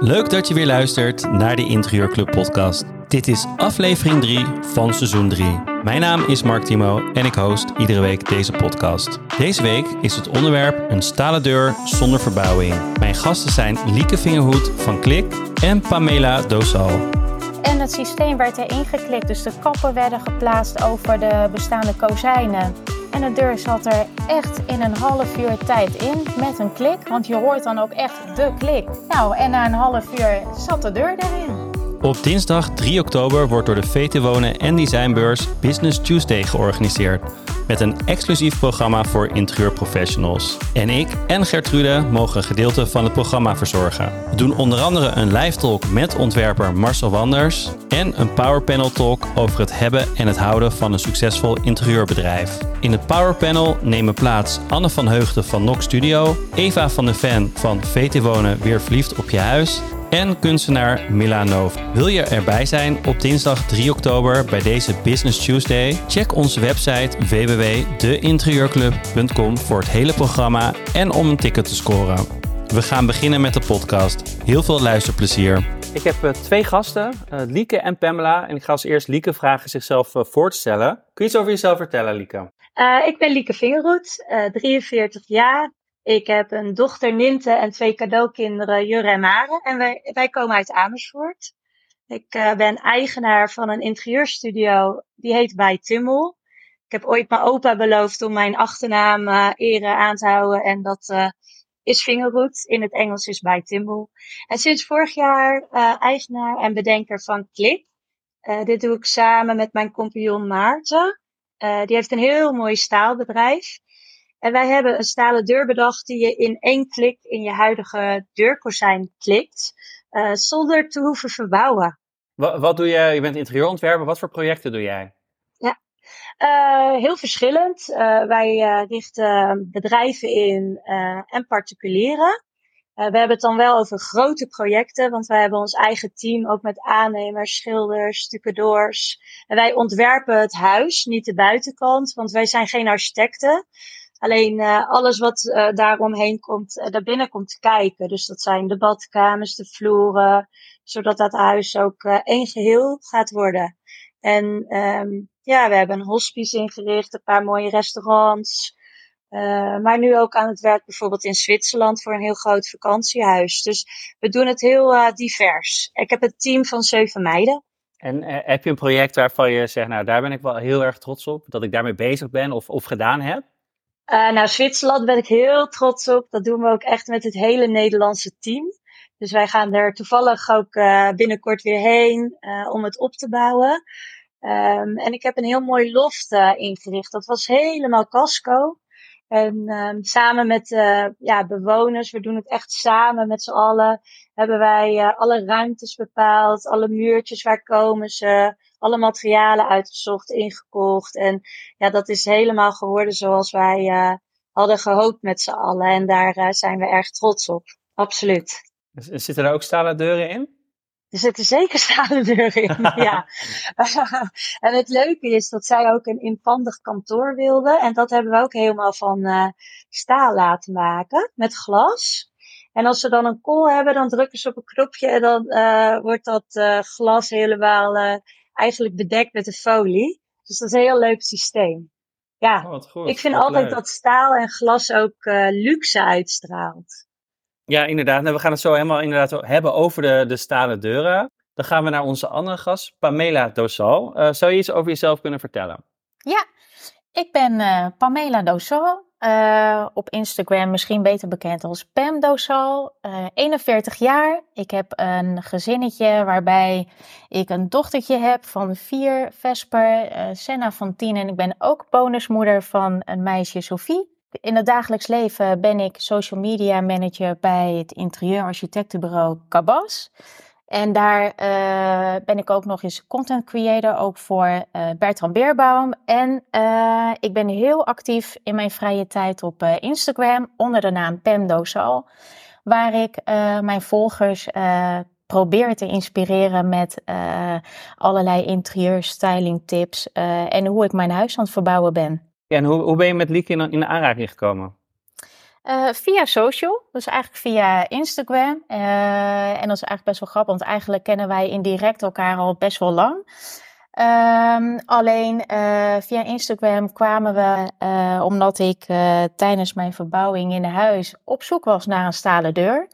Leuk dat je weer luistert naar de Interieurclub podcast. Dit is aflevering 3 van seizoen 3. Mijn naam is Mark Timo en ik host iedere week deze podcast. Deze week is het onderwerp een stalen deur zonder verbouwing. Mijn gasten zijn Lieke Vingerhoed van Klik en Pamela Dosal. En het systeem werd erin geklikt, dus de kappen werden geplaatst over de bestaande kozijnen. En de deur zat er echt in een half uur tijd in met een klik, want je hoort dan ook echt de klik. Nou, en na een half uur zat de deur erin. Op dinsdag 3 oktober wordt door de VT Wonen en Designbeurs Business Tuesday georganiseerd. Met een exclusief programma voor interieurprofessionals. En ik en Gertrude mogen een gedeelte van het programma verzorgen. We doen onder andere een live talk met ontwerper Marcel Wanders. En een powerpanel talk over het hebben en het houden van een succesvol interieurbedrijf. In het powerpanel nemen plaats Anne van Heugden van Nox Studio, Eva van de Ven van VT Wonen Weer Verliefd op je huis en kunstenaar Milano. Wil je erbij zijn op dinsdag 3 oktober bij deze Business Tuesday? Check onze website www.deinterieurclub.com voor het hele programma en om een ticket te scoren. We gaan beginnen met de podcast. Heel veel luisterplezier. Ik heb uh, twee gasten, uh, Lieke en Pamela. En ik ga als eerst Lieke vragen zichzelf uh, voor te stellen. Kun je iets over jezelf vertellen, Lieke? ik ben Lieke Vingerhoed, 43 jaar. Ik heb een dochter Ninte en twee cadeaukinderen Jurre en Mare. En wij, wij komen uit Amersfoort. Ik uh, ben eigenaar van een interieurstudio, die heet Bij Timmel. Ik heb ooit mijn opa beloofd om mijn achternaam uh, ere aan te houden. En dat uh, is Fingerroot. In het Engels is Bij Timmel. En sinds vorig jaar eigenaar en bedenker van Klik. dit doe ik samen met mijn compagnon Maarten. die heeft een heel mooi staalbedrijf. En wij hebben een stalen deur bedacht die je in één klik in je huidige deurkozijn klikt, uh, zonder te hoeven verbouwen. Wat, wat, doe je? Je bent interieurontwerper. Wat voor projecten doe jij? Ja, uh, heel verschillend. Uh, wij richten bedrijven in en particulieren. we hebben het dan wel over grote projecten, want wij hebben ons eigen team ook met aannemers, schilders, stucadoors. En wij ontwerpen het huis, niet de buitenkant, want wij zijn geen architecten. Alleen uh, alles wat uh, daaromheen komt, uh, daarbinnen komt kijken. Dus dat zijn de badkamers, de vloeren, zodat dat huis ook één geheel gaat worden. En um, ja, we hebben een hospice ingericht, een paar mooie restaurants. maar nu ook aan het werk bijvoorbeeld in Zwitserland voor een heel groot vakantiehuis. Dus we doen het heel divers. Ik heb een team van zeven meiden. En heb je een project waarvan je zegt, nou daar ben ik wel heel erg trots op, dat ik daarmee bezig ben of, of gedaan heb? Nou, Zwitserland ben ik heel trots op. Dat doen we ook echt met het hele Nederlandse team. Dus wij gaan er toevallig ook uh, binnenkort weer heen uh, om het op te bouwen. Um, en ik heb een heel mooi loft ingericht. Dat was helemaal casco. En um, samen met ja, bewoners, we doen het echt samen met z'n allen, hebben wij alle ruimtes bepaald, alle muurtjes, waar komen ze, alle materialen uitgezocht, ingekocht. En ja, dat is helemaal geworden zoals wij uh, hadden gehoopt met z'n allen. En daar uh, zijn we erg trots op. Absoluut. Zitten er ook stalen deuren in? Er zitten zeker stalen deuren in, ja. en het leuke is dat zij ook een inpandig kantoor wilden. En dat hebben we ook helemaal van uh, staal laten maken, met glas. En als ze dan een kool hebben, dan drukken ze op een knopje en dan uh, wordt dat uh, glas helemaal eigenlijk bedekt met een folie. Dus dat is een heel leuk systeem. Ja, oh, goed, ik vind altijd leuk. dat staal en glas ook uh, luxe uitstraalt. Ja, inderdaad. Nou, we gaan het zo helemaal inderdaad hebben over de, de stalen deuren. Dan gaan we naar onze andere gast, Pamela Dosal. Uh, zou je iets over jezelf kunnen vertellen? Ja, ik ben uh, Pamela Dosal. Uh, op Instagram misschien beter bekend als Pam Dosal. Uh, 41 jaar. Ik heb een gezinnetje waarbij ik een dochtertje heb van vier, Vesper, uh, Senna van tien. En ik ben ook bonusmoeder van een meisje, Sophie. In het dagelijks leven ben ik social media manager bij het interieurarchitectenbureau Cabas. En daar uh, ben ik ook nog eens content creator, ook voor uh, Bertram Beerbaum. En uh, ik ben heel actief in mijn vrije tijd op Instagram onder de naam Pam. Waar ik mijn volgers probeer te inspireren met allerlei interieur styling tips en hoe ik mijn huis aan het verbouwen ben. En hoe, hoe ben je met Lieke in, in aanraking gekomen? Via social, dus eigenlijk via Instagram. en dat is eigenlijk best wel grappig, want eigenlijk kennen wij indirect elkaar al best wel lang. Um, alleen uh, via Instagram kwamen we, omdat ik tijdens mijn verbouwing in huis op zoek was naar een stalen deur.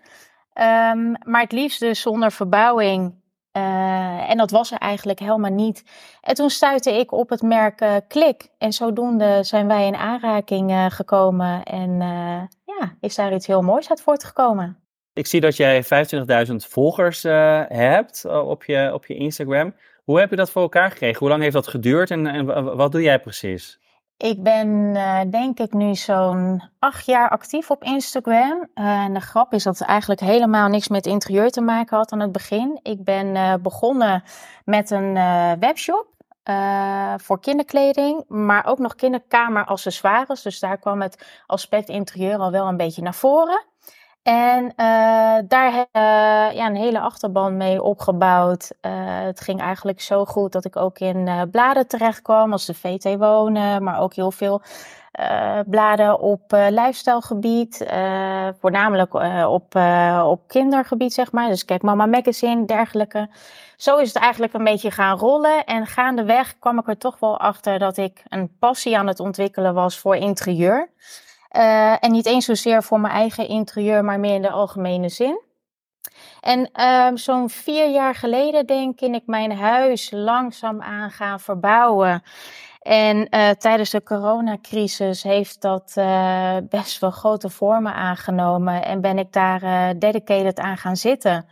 Um, maar het liefst dus zonder verbouwing. en dat was er eigenlijk helemaal niet. En toen stuitte ik op het merk Klik. En zodoende zijn wij in aanraking gekomen. En ja, is daar iets heel moois uit voortgekomen. Ik zie dat jij 25.000 volgers hebt op je, op je Instagram. Hoe heb je dat voor elkaar gekregen? Hoe lang heeft dat geduurd en, en wat doe jij precies? Ik ben uh, denk ik nu zo'n acht jaar actief op Instagram. Uh, en de grap is dat het eigenlijk helemaal niks met interieur te maken had aan het begin. Ik ben uh, begonnen met een webshop voor kinderkleding, maar ook nog kinderkameraccessoires. Dus daar kwam het aspect interieur al wel een beetje naar voren. En uh, daar heb uh, ja, een hele achterban mee opgebouwd. Het ging eigenlijk zo goed dat ik ook in bladen terecht kwam, als de VT Wonen, maar ook heel veel bladen op lifestylegebied, voornamelijk op, op kindergebied, zeg maar. Dus kijk, Mama Magazine, dergelijke. Zo is het eigenlijk een beetje gaan rollen. En gaandeweg kwam ik er toch wel achter dat ik een passie aan het ontwikkelen was voor interieur. Uh, en niet eens zozeer voor mijn eigen interieur, maar meer in de algemene zin. En uh, zo'n vier jaar geleden denk ik mijn huis langzaam aan gaan verbouwen. En uh, tijdens de coronacrisis heeft dat uh, best wel grote vormen aangenomen en ben ik daar dedicated aan gaan zitten.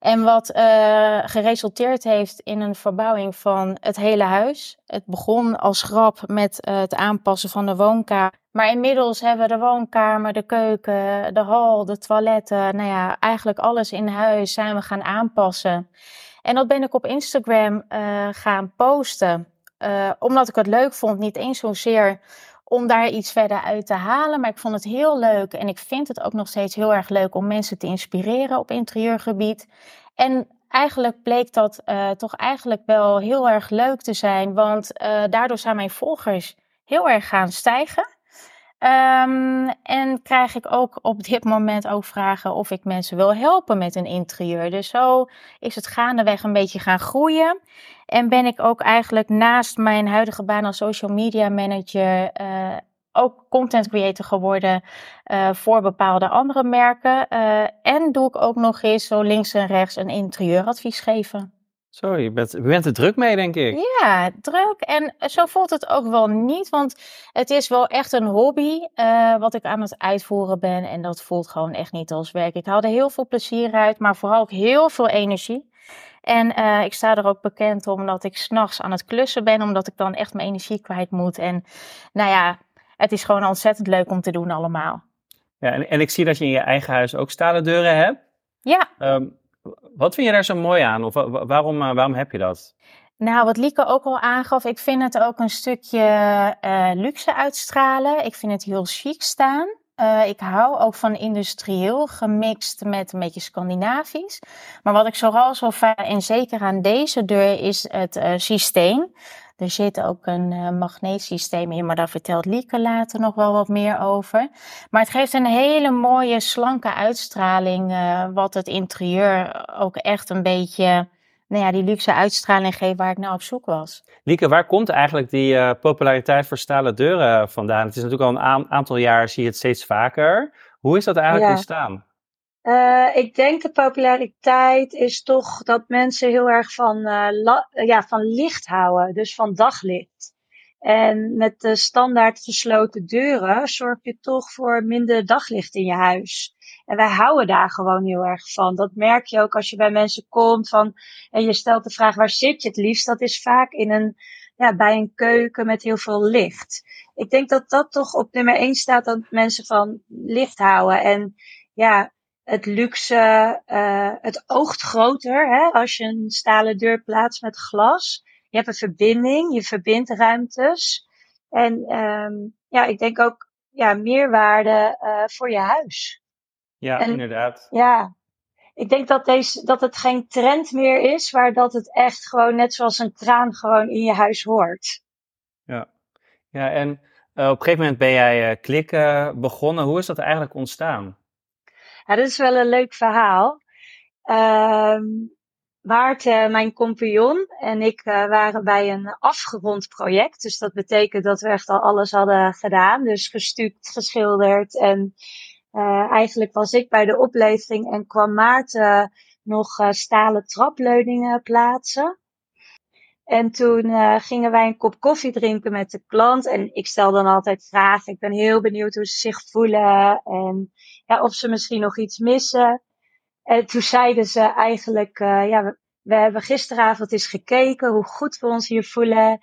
En wat uh, geresulteerd heeft in een verbouwing van het hele huis. Het begon als grap met uh, het aanpassen van de woonkamer. Maar inmiddels hebben we de woonkamer, de keuken, de hal, de toiletten. Nou ja, eigenlijk alles in huis zijn we gaan aanpassen. En dat ben ik op Instagram uh, gaan posten. Omdat ik het leuk vond, niet eens zozeer om daar iets verder uit te halen. Maar ik vond het heel leuk en ik vind het ook nog steeds heel erg leuk om mensen te inspireren op interieurgebied. En eigenlijk bleek dat uh, toch eigenlijk wel heel erg leuk te zijn, want uh, daardoor zijn mijn volgers heel erg gaan stijgen. Um, en krijg ik ook op dit moment ook vragen of ik mensen wil helpen met een interieur. Dus zo is het gaandeweg een beetje gaan groeien. En ben ik ook eigenlijk naast mijn huidige baan als social media manager uh, ook content creator geworden uh, voor bepaalde andere merken. Uh, en doe ik ook nog eens zo links en rechts een interieuradvies geven. Zo, je bent, je bent er druk mee, denk ik. Ja, druk. En zo voelt het ook wel niet, want het is wel echt een hobby uh, wat ik aan het uitvoeren ben. En dat voelt gewoon echt niet als werk. Ik haal er heel veel plezier uit, maar vooral ook heel veel energie. En uh, ik sta er ook bekend omdat ik s'nachts aan het klussen ben, omdat ik dan echt mijn energie kwijt moet. En nou ja, het is gewoon ontzettend leuk om te doen allemaal. Ja, en, en ik zie dat je in je eigen huis ook stalen deuren hebt. Ja. Um, wat vind je daar zo mooi aan? Of waarom, uh, waarom heb je dat? Nou, wat Lieke ook al aangaf, ik vind het ook een stukje uh, luxe uitstralen. Ik vind het heel chic staan. Uh, ik hou ook van industrieel gemixt met een beetje Scandinavisch. Maar wat ik vooral zo fijn, en zeker aan deze deur, is het systeem. Er zit ook een uh, magneetsysteem in, maar daar vertelt Lieke later nog wel wat meer over. Maar het geeft een hele mooie, slanke uitstraling, uh, wat het interieur ook echt een beetje, nou ja, die luxe uitstraling geeft waar ik nou op zoek was. Lieke, waar komt eigenlijk die uh, populariteit voor stalen deuren vandaan? Het is natuurlijk al een aantal jaar, zie je het steeds vaker. Hoe is dat eigenlijk ja. ontstaan? Uh, ik denk de populariteit is toch dat mensen heel erg van, uh, ja, van licht houden, dus van daglicht. En met de standaard gesloten deuren zorg je toch voor minder daglicht in je huis. En wij houden daar gewoon heel erg van. Dat merk je ook als je bij mensen komt van, en je stelt de vraag waar zit je het liefst? Dat is vaak in een, ja, bij een keuken met heel veel licht. Ik denk dat dat toch op nummer 1 staat dat mensen van licht houden. En ja, het luxe, uh, het oogt groter hè, als je een stalen deur plaatst met glas. Je hebt een verbinding, je verbindt ruimtes. En um, ja, ik denk ook ja, meerwaarde uh, voor je huis. Ja, en, inderdaad. Ja, ik denk dat, deze, dat het geen trend meer is, maar dat het echt gewoon net zoals een kraan gewoon in je huis hoort. Ja, ja en op een gegeven moment ben jij Klik begonnen. Hoe is dat eigenlijk ontstaan? Ja, dat is wel een leuk verhaal. Ehm, Maarten, mijn compagnon en ik waren bij een afgerond project. Dus dat betekent dat we echt al alles hadden gedaan. Dus gestuukt, geschilderd. En eigenlijk was ik bij de oplevering en kwam Maarten nog stalen trapleuningen plaatsen. En toen uh, gingen wij een kop koffie drinken met de klant. En ik stel dan altijd vragen. Ik ben heel benieuwd hoe ze zich voelen. En ja, of ze misschien nog iets missen. En toen zeiden ze eigenlijk, uh, ja, we, hebben gisteravond eens gekeken hoe goed we ons hier voelen.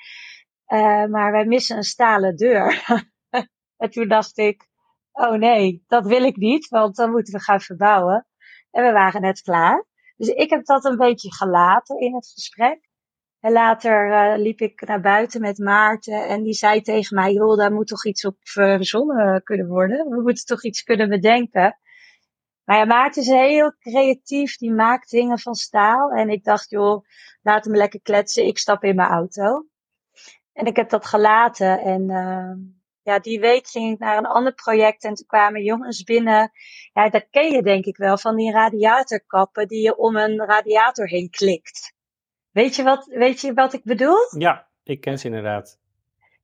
Uh, maar wij missen een stalen deur. en toen dacht ik, oh nee, dat wil ik niet, want dan moeten we gaan verbouwen. En we waren net klaar. Dus ik heb dat een beetje gelaten in het gesprek. En later uh, liep ik naar buiten met Maarten en die zei tegen mij, joh, daar moet toch iets op verzonnen kunnen worden. We moeten toch iets kunnen bedenken. Maar ja, Maarten is heel creatief, die maakt dingen van staal. En ik dacht, joh, laat hem lekker kletsen, ik stap in mijn auto. En ik heb dat gelaten en uh, ja, die week ging ik naar een ander project en toen kwamen jongens binnen. Ja, dat ken je denk ik wel, van die radiatorkappen die je om een radiator heen klikt. Weet je wat, weet je wat ik bedoel? Ja, ik ken ze inderdaad.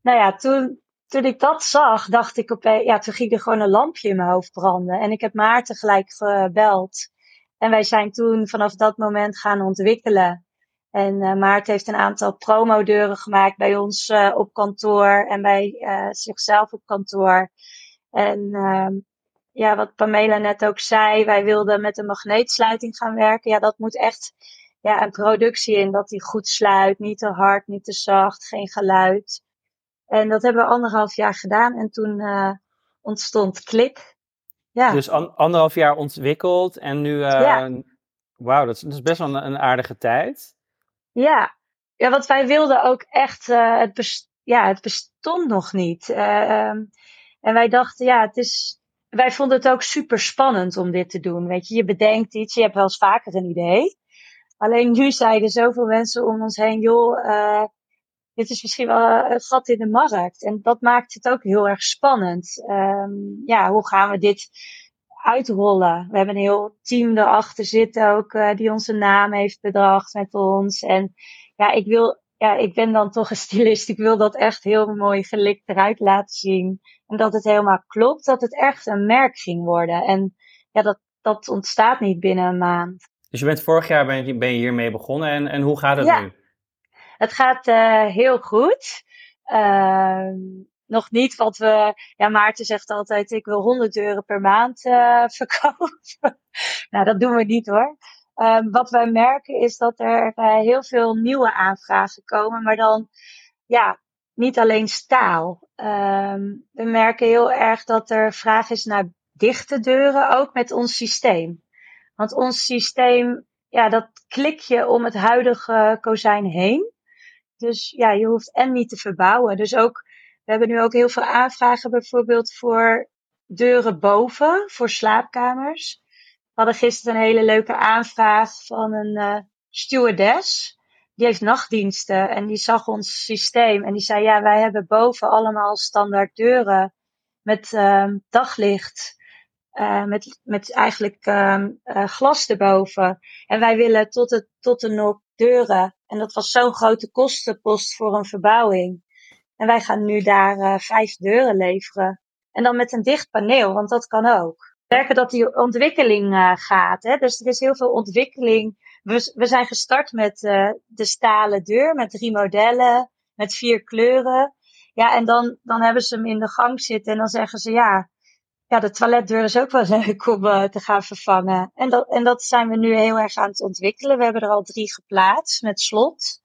Nou ja, toen, toen ik dat zag, dacht ik opeens, ja, toen ging er gewoon een lampje in mijn hoofd branden. En ik heb Maarten gelijk gebeld. En wij zijn toen vanaf dat moment gaan ontwikkelen. En uh, Maarten heeft een aantal promodeuren gemaakt bij ons uh, op kantoor en bij uh, zichzelf op kantoor. En ehm, ja, wat Pamela net ook zei, wij wilden met een magneetsluiting gaan werken. Ja, dat moet echt ja, een productie in dat die goed sluit. Niet te hard, niet te zacht, geen geluid. En dat hebben we anderhalf jaar gedaan en toen uh, ontstond Klik. Ja. Dus an anderhalf jaar ontwikkeld en nu, uh, ja. wauw, dat, dat, is best wel een, een, aardige tijd. Ja. ja, want wij wilden ook echt, uh, het, best ja, het bestond nog niet. Um, en wij dachten, ja, het is, wij vonden het ook super spannend om dit te doen. Weet je, je bedenkt iets, je hebt wel eens vaker een idee. Alleen nu zeiden zoveel mensen om ons heen, joh, uh, dit is misschien wel een gat in de markt. En dat maakt het ook heel erg spannend. Um, ja, hoe gaan we dit uitrollen? We hebben een heel team erachter zitten ook, uh, die onze naam heeft bedacht met ons. En ja, ik wil, ja, ik ben dan toch een stylist. Ik wil dat echt heel mooi gelikt eruit laten zien. En dat het helemaal klopt, dat het echt een merk ging worden. En ja, dat, dat ontstaat niet binnen een maand. Dus je bent vorig jaar ben je, ben je hiermee begonnen en, en hoe gaat het ja. nu? Het gaat uh, heel goed. Uh, nog niet wat we. Ja, Maarten zegt altijd: ik wil 100 euro per maand uh, verkopen. nou, dat doen we niet hoor. Um, wat wij merken is dat er uh, heel veel nieuwe aanvragen komen, maar dan ja, niet alleen staal. Um, we merken heel erg dat er vraag is naar dichte deuren, ook met ons systeem. Want ons systeem, ja, dat klik je om het huidige kozijn heen. Dus ja, je hoeft en niet te verbouwen. Dus ook, we hebben nu ook heel veel aanvragen bijvoorbeeld voor deuren boven, voor slaapkamers. We hadden gisteren een hele leuke aanvraag van een uh, stewardess. Die heeft nachtdiensten en die zag ons systeem en die zei, ja, wij hebben boven allemaal standaard deuren met uh, daglicht. Uh, met, met eigenlijk uh, uh, glas erboven. En wij willen tot, het, tot de nok deuren. En dat was zo'n grote kostenpost voor een verbouwing. En wij gaan nu daar vijf deuren leveren. En dan met een dicht paneel, want dat kan ook. Merken dat die ontwikkeling gaat. Hè? Dus er is heel veel ontwikkeling. We, we zijn gestart met de stalen deur, met drie modellen, met vier kleuren. Ja, en dan, dan hebben ze hem in de gang zitten en dan zeggen ze ja, ja, de toiletdeur is ook wel leuk om uh, te gaan vervangen. En dat, en dat zijn we nu heel erg aan het ontwikkelen. We hebben er al drie geplaatst met slot.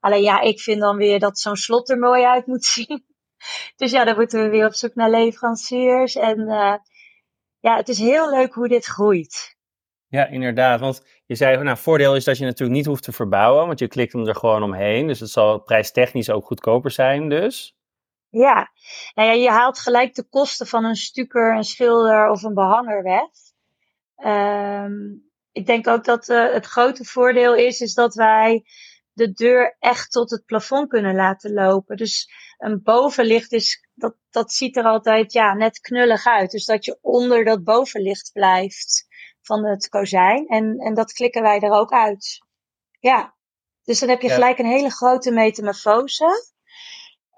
Alleen ja, ik vind dan weer dat zo'n slot er mooi uit moet zien. Dus ja, dan moeten we weer op zoek naar leveranciers. En uh, ja, het is heel leuk hoe dit groeit. Ja, inderdaad. Want je zei, nou, voordeel is dat je natuurlijk niet hoeft te verbouwen, want je klikt hem er gewoon omheen. Dus het zal prijstechnisch ook goedkoper zijn dus. Ja, nou ja, je haalt gelijk de kosten van een stuker, een schilder of een behanger weg. Um, ik denk ook dat uh, het grote voordeel is, is dat wij de deur echt tot het plafond kunnen laten lopen. Dus een bovenlicht is, dat, dat ziet er altijd ja, net knullig uit. Dus dat je onder dat bovenlicht blijft van het kozijn. En, en dat klikken wij er ook uit. Ja, dus dan heb je gelijk een hele grote metamorfose.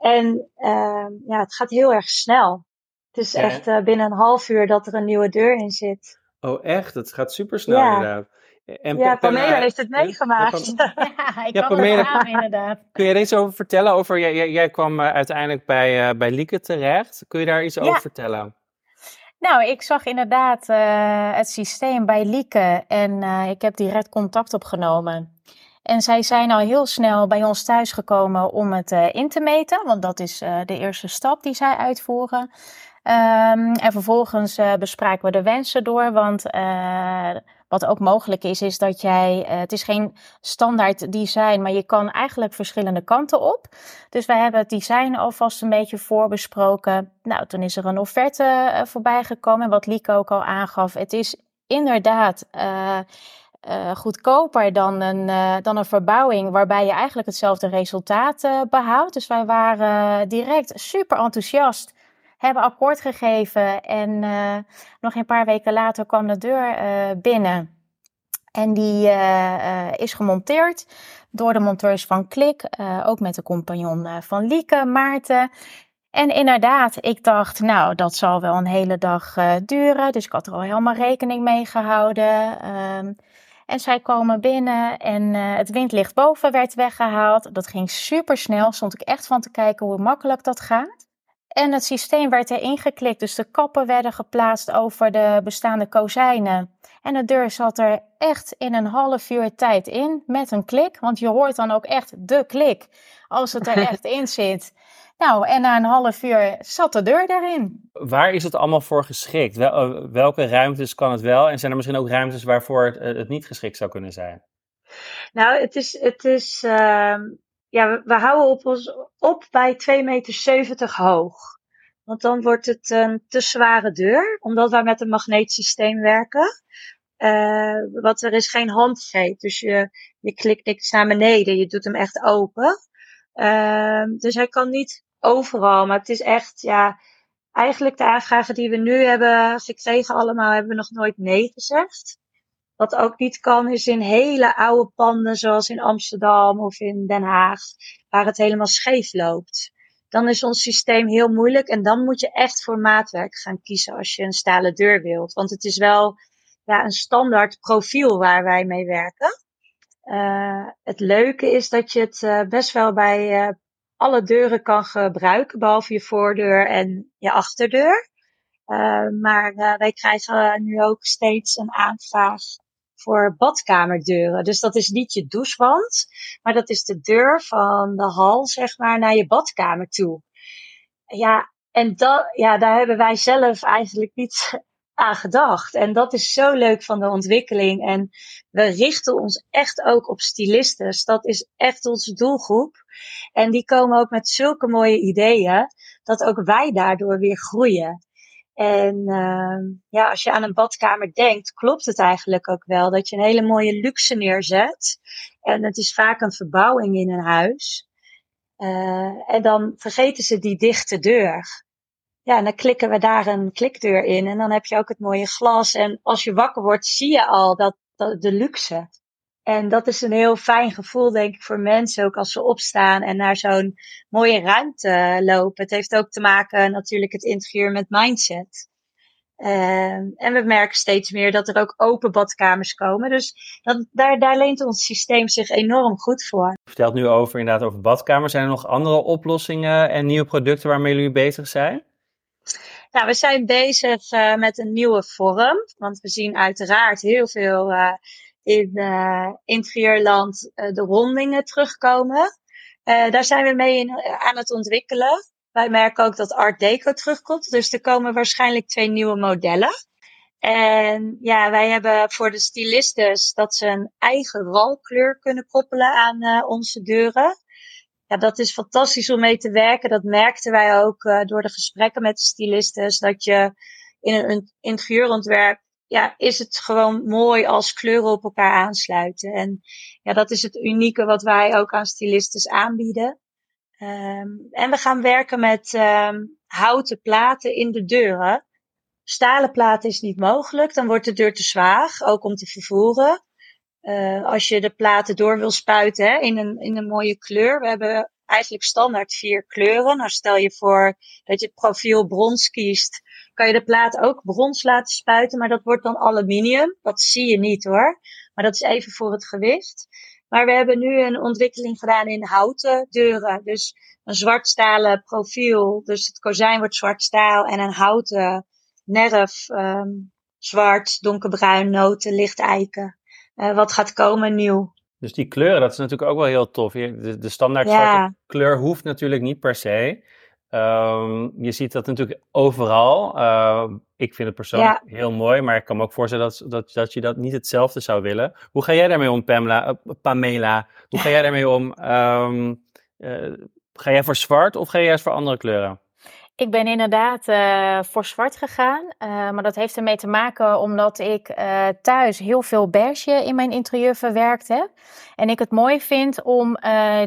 En uh, ja, het gaat heel erg snel. Het is echt uh, binnen een half uur dat er een nieuwe deur in zit. Oh, echt? Het gaat super snel ja. inderdaad. En ja, Pamela heeft het meegemaakt. Ja, ja ik ja, kan Pamela, het aan, inderdaad. Kun je er iets over vertellen? Over, jij, jij kwam uh, uiteindelijk bij, uh, bij Lieke terecht. Kun je daar iets over vertellen? Nou, ik zag inderdaad uh, het systeem bij Lieke en ik heb direct contact opgenomen. En zij zijn al heel snel bij ons thuis gekomen om het in te meten, want dat is de eerste stap die zij uitvoeren. Um, en vervolgens bespraken we de wensen door, want wat ook mogelijk is, is dat jij, uh, het is geen standaard design, maar je kan eigenlijk verschillende kanten op. Dus wij hebben het design alvast een beetje voorbesproken. Nou, toen is er een offerte uh, voorbij gekomen. En wat Lieke ook al aangaf, het is inderdaad uh, goedkoper dan een, dan een verbouwing waarbij je eigenlijk hetzelfde resultaat behoudt. Dus wij waren direct super enthousiast hebben akkoord gegeven en nog een paar weken later kwam de deur binnen. En die is gemonteerd door de monteurs van Klik, ook met de compagnon van Lieke, Maarten. En inderdaad, ik dacht, nou, dat zal wel een hele dag duren. Dus ik had er al helemaal rekening mee gehouden. Um, en zij komen binnen en het windlicht boven werd weggehaald. Dat ging super snel. Stond ik echt van te kijken hoe makkelijk dat gaat. En het systeem werd erin geklikt, dus de kappen werden geplaatst over de bestaande kozijnen. En de deur zat er echt in een half uur tijd in, met een klik. Want je hoort dan ook echt de klik, als het er echt in zit. Nou, en na een half uur zat de deur erin. Waar is het allemaal voor geschikt? Eh, welke ruimtes kan het wel? En zijn er misschien ook ruimtes waarvoor het, eh, het niet geschikt zou kunnen zijn? Nou, het is, het is uh, ja, we, houden op ons op bij 2,70 meter hoog. Want dan wordt het een te zware deur, omdat wij met een magneetsysteem werken. Uh, want er is geen handgreep, dus je, je klikt niks naar beneden, je doet hem echt open. Uh, dus hij kan niet overal, maar het is echt, ja, eigenlijk de aanvragen die we nu hebben gekregen allemaal, hebben we nog nooit nee gezegd. Wat ook niet kan, is in hele oude panden, zoals in Amsterdam of in Den Haag, waar het helemaal scheef loopt. Dan is ons systeem heel moeilijk en dan moet je echt voor maatwerk gaan kiezen als je een stalen deur wilt. Want het is wel ja, een standaard profiel waar wij mee werken. Uh, het leuke is dat je het uh, best wel bij uh, alle deuren kan gebruiken, behalve je voordeur en je achterdeur. maar wij krijgen nu ook steeds een aanvraag voor badkamerdeuren. Dus dat is niet je douchewand, maar dat is de deur van de hal, zeg maar, naar je badkamer toe. Ja, en dat, ja, daar hebben wij zelf eigenlijk niet aan. En dat is zo leuk van de ontwikkeling. En we richten ons echt ook op stylisten. Dat is echt onze doelgroep. En die komen ook met zulke mooie ideeën, dat ook wij daardoor weer groeien. En uh, ja, als je aan een badkamer denkt, klopt het eigenlijk ook wel dat je een hele mooie luxe neerzet. En het is vaak een verbouwing in een huis. Uh, en dan vergeten ze die dichte deur. Ja, en dan klikken we daar een klikdeur in. En dan heb je ook het mooie glas. En als je wakker wordt, zie je al dat, de luxe. En dat is een heel fijn gevoel, denk ik, voor mensen, ook als ze opstaan en naar zo'n mooie ruimte lopen. Het heeft ook te maken natuurlijk het interieur met mindset. Uh, en we merken steeds meer dat er ook open badkamers komen. Dus dat, daar, daar leent ons systeem zich enorm goed voor. Vertelt nu over inderdaad over badkamers. Zijn er nog andere oplossingen en nieuwe producten waarmee jullie bezig zijn? Nou, we zijn bezig uh, met een nieuwe vorm. Want we zien uiteraard heel veel uh, in uh, interieurland uh, de rondingen terugkomen. Daar zijn we mee in, aan het ontwikkelen. Wij merken ook dat Art Deco terugkomt. Dus er komen waarschijnlijk twee nieuwe modellen. En ja, wij hebben voor de stylistes dat ze een eigen walkleur kunnen koppelen aan onze deuren. Ja, dat is fantastisch om mee te werken. Dat merkten wij ook uh, door de gesprekken met de stylistes. Dat je in een interieurontwerp ja, is het gewoon mooi als kleuren op elkaar aansluiten. En ja, dat is het unieke wat wij ook aan stylistes aanbieden. Um, en we gaan werken met um, houten platen in de deuren. Stalen platen is niet mogelijk, dan wordt de deur te zwaar, ook om te vervoeren. Uh, als je de platen door wil spuiten hè, in, een, in een mooie kleur. We hebben eigenlijk standaard vier kleuren. Nou, stel je voor dat je het profiel brons kiest, kan je de plaat ook brons laten spuiten, maar dat wordt dan aluminium. Dat zie je niet hoor, maar dat is even voor het gewicht. Maar we hebben nu een ontwikkeling gedaan in houten deuren. Dus een zwartstalen profiel, dus het kozijn wordt zwart staal en een houten nerf, um, zwart, donkerbruin, noten, licht eiken. Uh, wat gaat komen nieuw. Dus die kleuren, dat is natuurlijk ook wel heel tof. De, de standaard zwarte kleur hoeft natuurlijk niet per se. Um, je ziet dat natuurlijk overal. Uh, ik vind het persoonlijk heel mooi, maar ik kan me ook voorstellen dat, dat, dat je dat niet hetzelfde zou willen. Hoe ga jij daarmee om, Pamela, uh, Pamela? Hoe ga jij daarmee om? Um, uh, ga jij voor zwart of ga jij juist voor andere kleuren? Ik ben inderdaad uh, voor zwart gegaan. Uh, maar dat heeft ermee te maken omdat ik uh, thuis heel veel beige in mijn interieur verwerkt heb. En ik het mooi vind om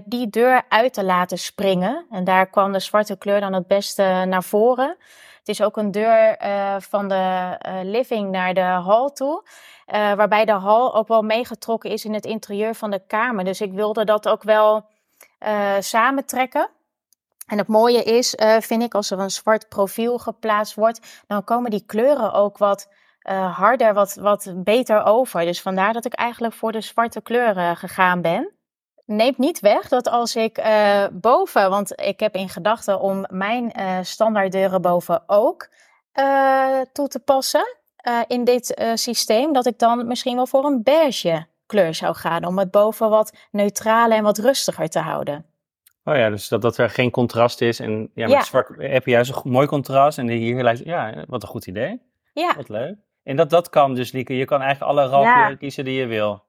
die deur uit te laten springen. En daar kwam de zwarte kleur dan het beste naar voren. Het is ook een deur van de living naar de hal toe. waarbij de hal ook wel meegetrokken is in het interieur van de kamer. Dus ik wilde dat ook wel samentrekken. En het mooie is, uh, vind ik, als er een zwart profiel geplaatst wordt, dan komen die kleuren ook wat uh, harder, wat, wat beter over. Dus vandaar dat ik eigenlijk voor de zwarte kleuren gegaan ben. Neemt niet weg dat als ik uh, boven, want ik heb in gedachten om mijn standaarddeuren boven ook toe te passen in dit systeem, dat ik dan misschien wel voor een beige kleur zou gaan, om het boven wat neutraler en wat rustiger te houden. Oh ja, dus dat, dat er geen contrast is. En ja, met zwart heb je juist een mooi contrast. En hier lijkt, ja, wat een goed idee. Ja. Wat leuk. En dat, dat kan dus, Lieke. Je kan eigenlijk alle ralkleuren kiezen die je wil.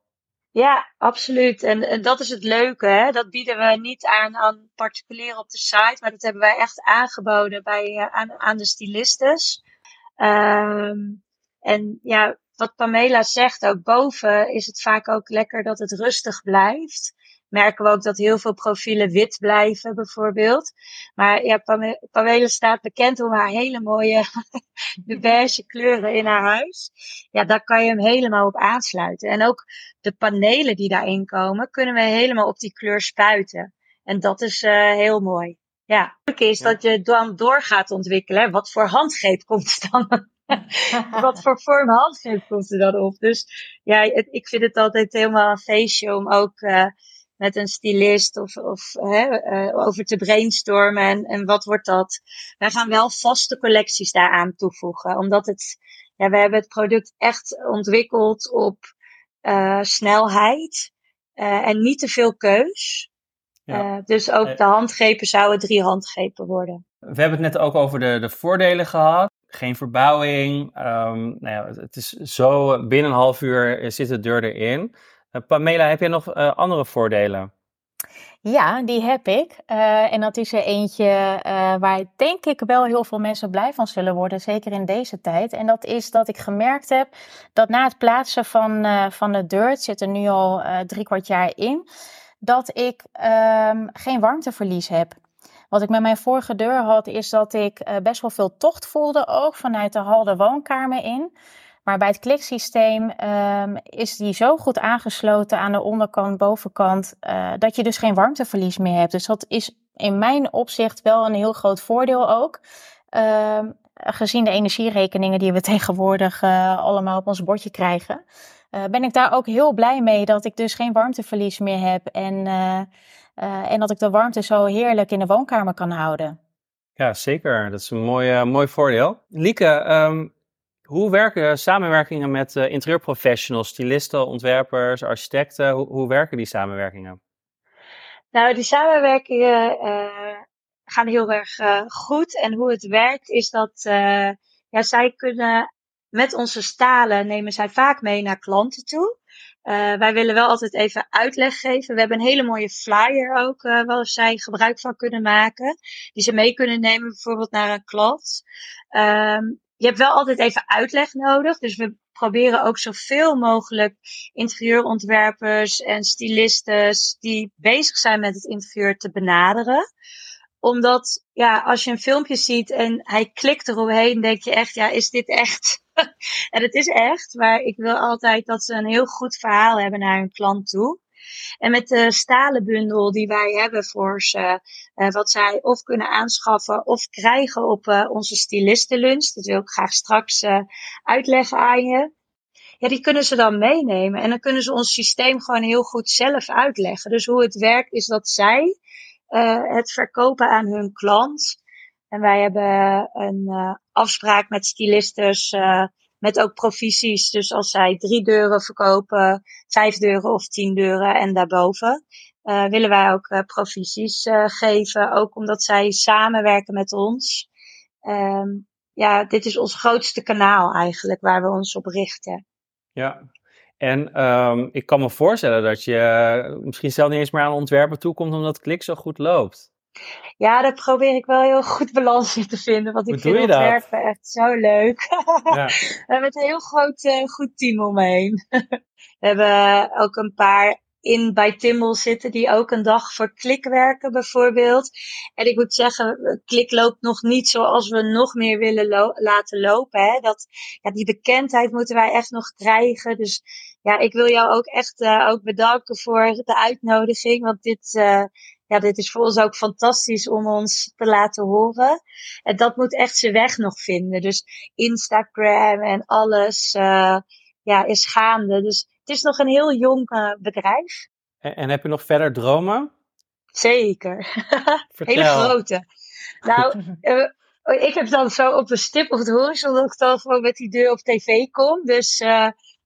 Ja, absoluut. En, en dat is het leuke. Hè? Dat bieden we niet aan aan particulieren op de site. Maar dat hebben wij echt aangeboden bij, uh, aan, aan de stylistes. Um, en ja, wat Pamela zegt, ook boven is het vaak ook lekker dat het rustig blijft merken we ook dat heel veel profielen wit blijven, bijvoorbeeld. Maar ja, Pamela staat bekend om haar hele mooie de beige kleuren in haar huis. Ja, daar kan je hem helemaal op aansluiten. En ook de panelen die daarin komen, kunnen we helemaal op die kleur spuiten. En dat is uh, heel mooi. Ja, het is dat je dan door gaat ontwikkelen. Wat voor handgreep komt er dan? Wat voor vorm handgreep komt er dan op? Dus ja, het, ik vind het altijd helemaal een feestje om ook uh, met een stylist of, of hè, uh, over te brainstormen. En, en wat wordt dat? Wij gaan wel vaste collecties daaraan toevoegen. Omdat het, ja, we hebben het product echt ontwikkeld op uh, snelheid uh, en niet te veel keus. Ja. dus ook de handgrepen zouden drie handgrepen worden. We hebben het net ook over de, de voordelen gehad. Geen verbouwing. Um, nou ja, het is zo binnen een half uur zit de deur erin. Eh, Pamela, heb je nog uh, andere voordelen? Ja, die heb ik. Uh, en dat is er eentje uh, waar denk ik wel heel veel mensen blij van zullen worden, zeker in deze tijd. En dat is dat ik gemerkt heb dat na het plaatsen van, uh, van de deur, het zit er nu al drie kwart jaar in, dat ik um, geen warmteverlies heb. Wat ik met mijn vorige deur had, is dat ik best wel veel tocht voelde, ook vanuit de hal de woonkamer in. Maar bij het kliksysteem um, is die zo goed aangesloten aan de onderkant, bovenkant, uh, dat je dus geen warmteverlies meer hebt. Dus dat is in mijn opzicht wel een heel groot voordeel ook. Uh, gezien de energierekeningen die we tegenwoordig uh, allemaal op ons bordje krijgen, uh, ben ik daar ook heel blij mee dat ik dus geen warmteverlies meer heb en, en dat ik de warmte zo heerlijk in de woonkamer kan houden. Ja, zeker. Dat is een mooi, mooi voordeel. Lieke, um, hoe werken samenwerkingen met uh, interieurprofessionals, stylisten, ontwerpers, architecten? Hoe, hoe, werken die samenwerkingen? Nou, die samenwerkingen uh, gaan heel erg uh, goed. En hoe het werkt is dat ja, zij kunnen met onze stalen nemen zij vaak mee naar klanten toe. wij willen wel altijd even uitleg geven. We hebben een hele mooie flyer ook, waar zij gebruik van kunnen maken. Die ze mee kunnen nemen bijvoorbeeld naar een klant. Um, je hebt wel altijd even uitleg nodig. Dus we proberen ook zoveel mogelijk interieurontwerpers en stylistes die bezig zijn met het interieur te benaderen omdat, ja, als je een filmpje ziet en hij klikt eromheen, denk je echt, ja, is dit echt? en het is echt, maar ik wil altijd dat ze een heel goed verhaal hebben naar hun klant toe. En met de stalen bundel die wij hebben voor ze, uh, wat zij of kunnen aanschaffen of krijgen op uh, onze stylistenlunch, dat wil ik graag straks uh, uitleggen aan je. Ja, die kunnen ze dan meenemen en dan kunnen ze ons systeem gewoon heel goed zelf uitleggen. Dus hoe het werkt is dat zij het verkopen aan hun klant. En wij hebben een afspraak met stylistes met ook provisies. Dus als zij drie deuren verkopen, vijf deuren of tien deuren en daarboven, uh, willen wij ook uh, provisies uh, geven. Ook omdat zij samenwerken met ons. Um, ja, dit is ons grootste kanaal eigenlijk waar we ons op richten. Ja, en um, ik kan me voorstellen dat je misschien zelf niet eens meer aan ontwerpen toekomt omdat klik zo goed loopt. Ja, daar probeer ik wel heel goed balans in te vinden. Want ik vind ontwerpen echt zo leuk. Ja. We hebben een heel groot uh, goed team omheen. We hebben ook een paar in bij Timmel zitten die ook een dag voor klik werken bijvoorbeeld. En ik moet zeggen, klik loopt nog niet zoals we nog meer willen lo laten lopen. Hè? Dat, ja, die bekendheid moeten wij echt nog krijgen. Dus ja, ik wil jou ook echt uh, ook bedanken voor de uitnodiging. Want dit, uh, ja, dit is voor ons ook fantastisch om ons te laten horen. En dat moet echt zijn weg nog vinden. Dus Instagram en alles uh, ja, is gaande. Dus het is nog een heel jong uh, bedrijf. En, en, heb je nog verder dromen? Zeker. Hele grote. Nou, uh, ik heb dan zo op een stip op het horizon dat ik dan gewoon met die deur op tv kom. Dus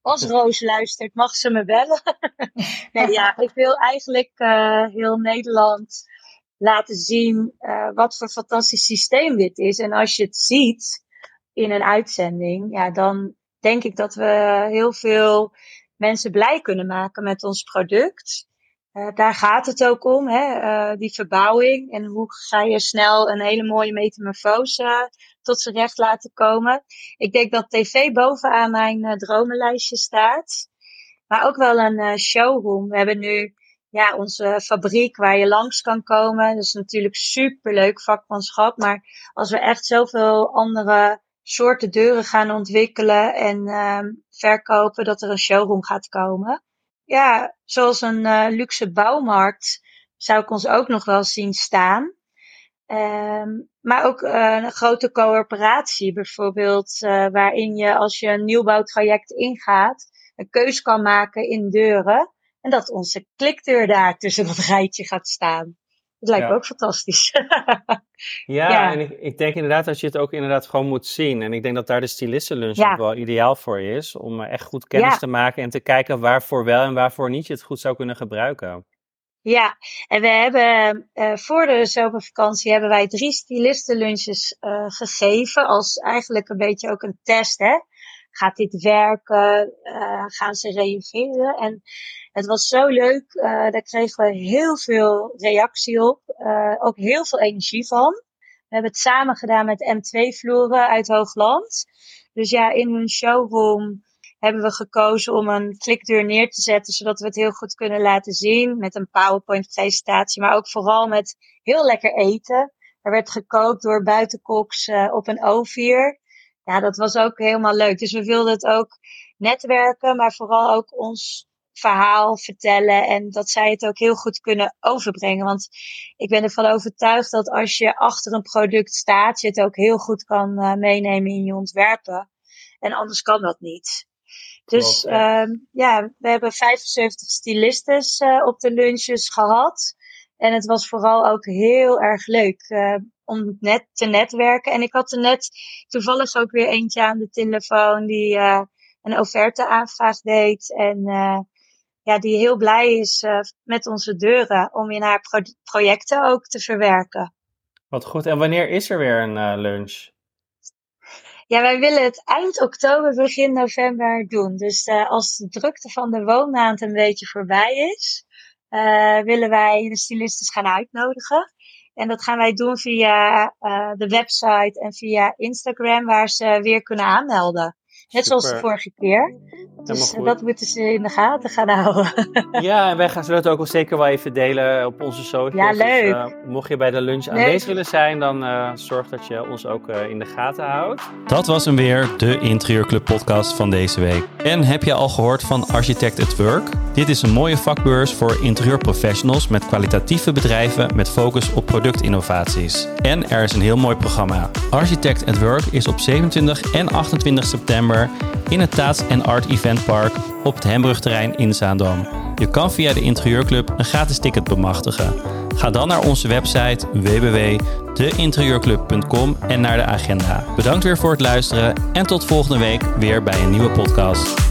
als Roos luistert, mag ze me bellen. nee, ja, ik wil eigenlijk uh, heel Nederland laten zien uh, wat voor fantastisch systeem dit is. En als je het ziet in een uitzending, ja, dan denk ik dat we heel veel mensen blij kunnen maken met ons product. Uh, daar gaat het ook om, hè? Die verbouwing. En hoe ga je snel een hele mooie metamorfose tot zijn recht laten komen. Ik denk dat tv bovenaan mijn uh, dromenlijstje staat. Maar ook wel een showroom. We hebben nu ja, onze fabriek waar je langs kan komen. Dat is natuurlijk super leuk vakmanschap. Maar als we echt zoveel andere soorten deuren gaan ontwikkelen en ehm, verkopen, dat er een showroom gaat komen ja, zoals een uh, luxe bouwmarkt zou ik ons ook nog wel zien staan. Um, maar ook uh, een grote coöperatie bijvoorbeeld, uh, waarin je als je een nieuwbouwtraject ingaat, een keus kan maken in deuren. En dat onze klikdeur daar tussen dat rijtje gaat staan. Dat lijkt me ook fantastisch. ja, en ik, ik, denk inderdaad dat je het ook inderdaad gewoon moet zien. En ik denk dat daar de stylistenlunch ja. ook wel ideaal voor is. Om echt goed kennis te maken en te kijken waarvoor wel en waarvoor niet je het goed zou kunnen gebruiken. Ja, en we hebben uh, voor de zomervakantie hebben wij drie stylistenlunches uh, gegeven. Als eigenlijk een beetje ook een test. Hè? Gaat dit werken? Uh, gaan ze reageren? En het was zo leuk. Daar kregen we heel veel reactie op. Ook heel veel energie van. We hebben het samen gedaan met M2-vloeren uit Hoogland. Dus ja, in hun showroom hebben we gekozen om een klikdeur neer te zetten, zodat we het heel goed kunnen laten zien. Met een PowerPoint-presentatie, maar ook vooral met heel lekker eten. Er werd gekookt door buitenkoks uh, op een O4. Ja, dat was ook helemaal leuk. Dus we wilden het ook netwerken, maar vooral ook ons verhaal vertellen en dat zij het ook heel goed kunnen overbrengen. Want ik ben ervan overtuigd dat als je achter een product staat, je het ook heel goed kan uh, meenemen in je ontwerpen. En anders kan dat niet. Dus Klopt, ja. Ja, we hebben 75 stylistes uh, op de lunches gehad. En het was vooral ook heel erg leuk uh, om net te netwerken. En ik had er net toevallig ook weer eentje aan de telefoon die uh, een offerte aanvraag deed. En ja, die heel blij is met onze deuren om in haar pro projecten ook te verwerken. Wat goed. En wanneer is er weer een lunch? Ja, wij willen het eind oktober, begin november doen. Dus uh, als de drukte van de woonmaand een beetje voorbij is, willen wij de stylistes gaan uitnodigen. En dat gaan wij doen via uh, de website en via Instagram, waar ze weer kunnen aanmelden. Net zoals de vorige keer. Dus dat moeten ze in de gaten gaan houden. Ja, en wij gaan ze dat ook wel zeker wel even delen op onze socials. Ja, dus, leuk. Dus, uh, mocht je bij de lunch aanwezig willen zijn, dan uh, zorg dat je ons ook uh, in de gaten houdt. Dat was hem weer, de Interieurclub podcast van deze week. En heb je al gehoord van Architect at Work? Dit is een mooie vakbeurs voor interieurprofessionals met kwalitatieve bedrijven met focus op productinnovaties. En er is een heel mooi programma. Architect at Work is op 27 en 28 september in het Taats en Art Event Park op het Hembrugterrein in Zaandam. Je kan via de Interieurclub een gratis ticket bemachtigen. Ga dan naar onze website www.deinterieurclub.com en naar de agenda. Bedankt weer voor het luisteren en tot volgende week weer bij een nieuwe podcast.